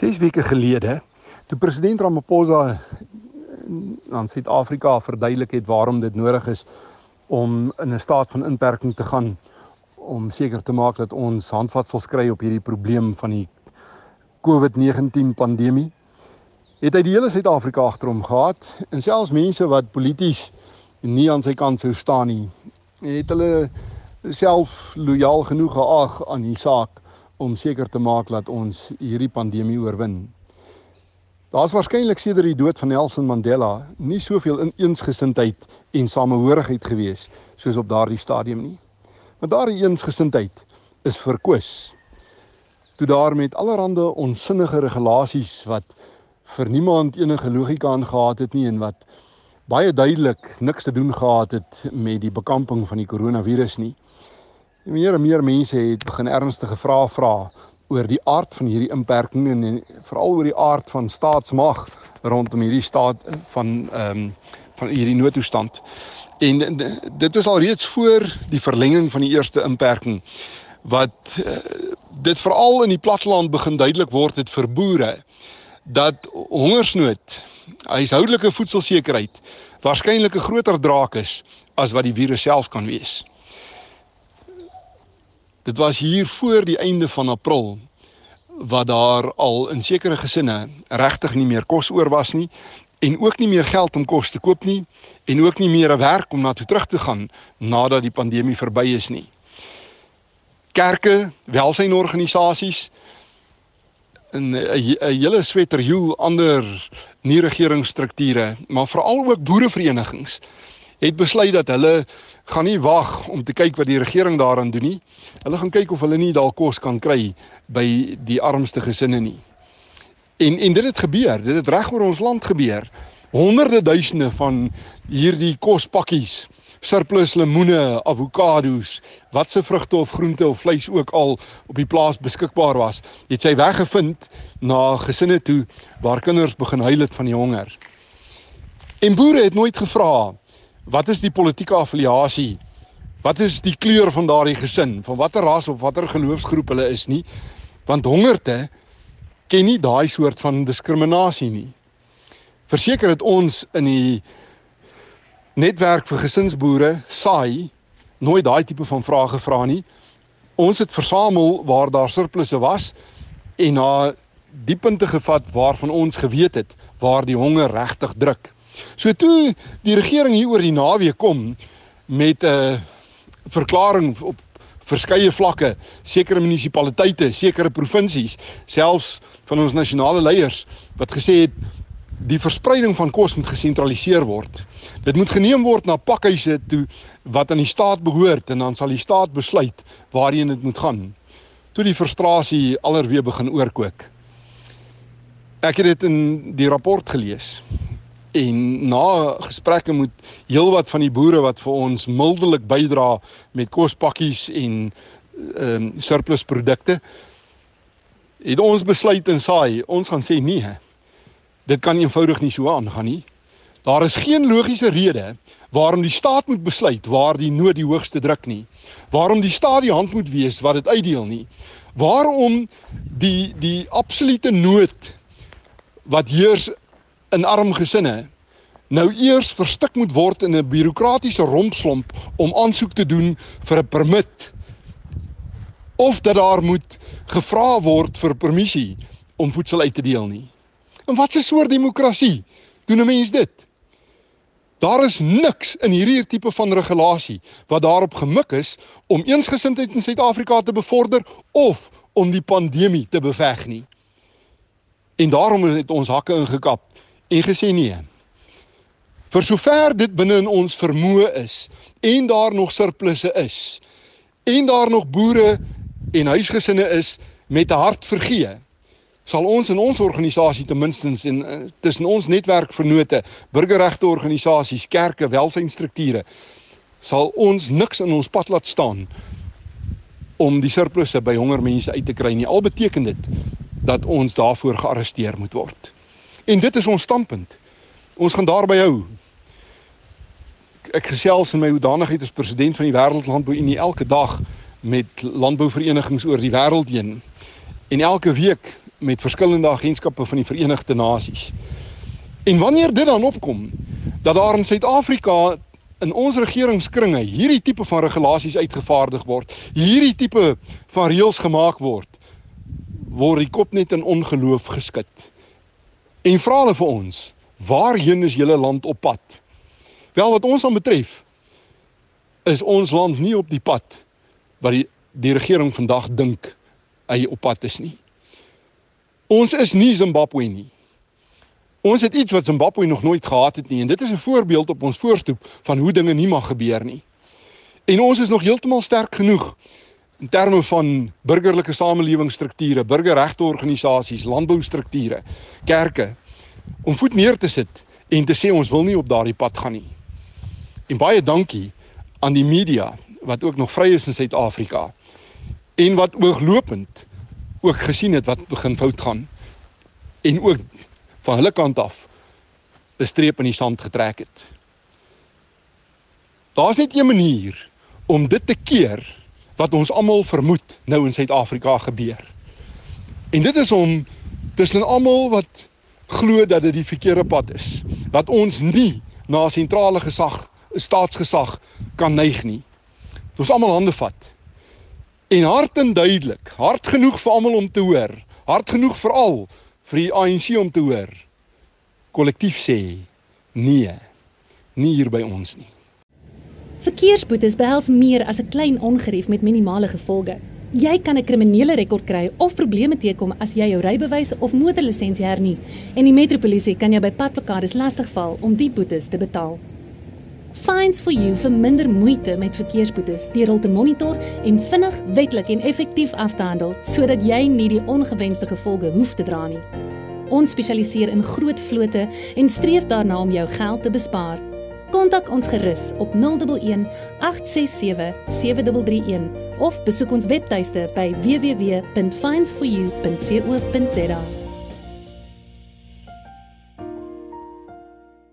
6 weke gelede toe president Ramaphosa aan Suid-Afrika verduidelik het waarom dit nodig is om in 'n staat van inperking te gaan om seker te maak dat ons handvatsels kry op hierdie probleem van die COVID-19 pandemie. Het hy die hele Suid-Afrika agter hom gehad en selfs mense wat polities nie aan sy kant sou staan nie, het hulle self lojaal genoeg geag aan die saak om seker te maak dat ons hierdie pandemie oorwin. Daar's waarskynlik sedert die dood van Nelson Mandela nie soveel ineensgesindheid en samehorigheid gewees soos op daardie stadium nie. Maar daardie eensgesindheid is verkwis. Toe daar met allerlei onsinnige regulasies wat vir niemand enige logika aangehad het nie en wat baie duidelik niks te doen gehad het met die bekamping van die koronavirus nie. Meer en meer mense het begin ernstige vrae vra oor die aard van hierdie inperking en, en veral oor die aard van staatsmag rondom hierdie staat van ehm um, van hierdie noodtoestand. En dit was al reeds voor die verlenging van die eerste inperking wat uh, dit veral in die platteland begin duidelik word het vir boere dat hongersnood, huishoudelike voedselsekerheid waarskynlik 'n groter draak is as wat die virus self kan wees. Dit was hier voor die einde van April wat daar al in sekere gesinne regtig nie meer kos oor was nie en ook nie meer geld om kos te koop nie en ook nie meer 'n werk om na toe terug te gaan nadat die pandemie verby is nie. Kerke, welsynorganisasies en 'n hele sweterjoel ander nie regeringsstrukture, maar veral ook boereverenigings het besluit dat hulle gaan nie wag om te kyk wat die regering daaraan doen nie. Hulle gaan kyk of hulle nie dalk kos kan kry by die armste gesinne nie. En en dit het gebeur. Dit het reg oor ons land gebeur. Honderde duisende van hierdie kospakkies, surplus lemoene, avokado's, watse vrugte of groente of vleis ook al op die plaas beskikbaar was, het sy weg gevind na gesinne toe waar kinders begin huil het van die honger. En boere het nooit gevra wat is die politieke affiliasie? Wat is die kleur van daardie gesin? Van watter ras of watter geloofsgroep hulle is nie? Want hongerte ken nie daai soort van diskriminasie nie. Verseker het ons in die netwerk vir gesinsboere saai nooit daai tipe van vrae gevra nie. Ons het versamel waar daar surplusse was en na die punte gevat waarvan ons geweet het waar die honger regtig druk. So toe die regering hier oor die naweek kom met 'n verklaring op verskeie vlakke, sekere munisipaliteite, sekere provinsies, selfs van ons nasionale leiers wat gesê het die verspreiding van kos moet gesentraliseer word. Dit moet geneem word na pakhuise toe wat aan die staat behoort en dan sal die staat besluit waarheen dit moet gaan. Toe die frustrasie alreeds begin oorkook. Ek het dit in die rapport gelees en na gesprekke met heelwat van die boere wat vir ons mildelik bydra met kospakkies en ehm um, surplus produkte het ons besluit en saai ons gaan sê nee dit kan eenvoudig nie so aangaan nie. Daar is geen logiese rede waarom die staat moet besluit waar die nood die hoogste druk nie waarom die staat die hand moet wees wat dit uitdeel nie waarom die die absolute nood wat heers in arm gesinne nou eers verstik moet word in 'n bureaukratiese rompslomp om aansoek te doen vir 'n permit of dat daar moet gevra word vir permissie om voedsel uit te deel nie. En wat 'n soort demokrasie doen 'n mens dit? Daar is niks in hierdie tipe van regulasie wat daarop gemik is om eensgesindheid in Suid-Afrika te bevorder of om die pandemie te beveg nie. En daarom het ons hakke ingekap en gesê nee. Vir sover dit binne in ons vermoë is en daar nog surplusse is en daar nog boere en huisgesinne is met 'n hart vergee, sal ons in ons organisasie ten minste en uh, tussen ons netwerk vennote, burgerregte organisasies, kerke, welsynstrukture sal ons niks in ons pad laat staan om die surplusse by honger mense uit te kry nie. Al beteken dit dat ons daarvoor gearresteer moet word. En dit is ons standpunt. Ons gaan daarby hou. Ek gesels in my hoedanigheid as president van die Wêreldlandbou Unie elke dag met landbouverenigings oor die wêreld heen. En elke week met verskillende agentskappe van die Verenigde Nasies. En wanneer dit dan opkom dat daar in Suid-Afrika in ons regeringskringe hierdie tipe van regulasies uitgevaardig word, hierdie tipe van reëls gemaak word, word die kop net in ongeloof geskit. En vra hulle vir ons, waarheen is julle land op pad? Wel wat ons aan betref, is ons land nie op die pad wat die die regering vandag dink hy op pad is nie. Ons is nie Zimbabwe nie. Ons het iets wat Zimbabwe nog nooit gehad het nie en dit is 'n voorbeeld op ons voorstoep van hoe dinge nie mag gebeur nie. En ons is nog heeltemal sterk genoeg in terme van burgerlike samelewingsstrukture, burgerregteorganisasies, landboustrukture, kerke om voet neer te sit en te sê ons wil nie op daardie pad gaan nie. En baie dankie aan die media wat ook nog vry is in Suid-Afrika en wat ooglopend ook gesien het wat begin fout gaan en ook van hulle kant af 'n streep in die sand getrek het. Daar's net een manier om dit te keer wat ons almal vermoed nou in Suid-Afrika gebeur. En dit is om tussen almal wat glo dat dit die verkeerde pad is, dat ons nie na sentrale gesag, staatsgesag kan neig nie. Ons almal hande vat. En hard en duidelik, hard genoeg vir almal om te hoor, hard genoeg vir al vir die ANC om te hoor. Kollektief sê nee. Nie hier by ons nie. Verkeersboetes behels meer as 'n klein ongerief met minimale gevolge. Jy kan 'n kriminele rekord kry of probleme teekom as jy jou rybewys of motorlisensie hernie en die metropolisie kan jou by padplakkades lastigval om die boetes te betaal. Fines for you vir minder moeite met verkeersboetes deur hul te monitor en vinnig, wettelik en effektief af te handel sodat jy nie die ongewenste gevolge hoef te dra nie. Ons spesialiseer in groot vlote en streef daarna om jou geld te bespaar. Kontak ons gerus op 011 867 7331 of besoek ons webtuiste by www.finesforyou.co.za.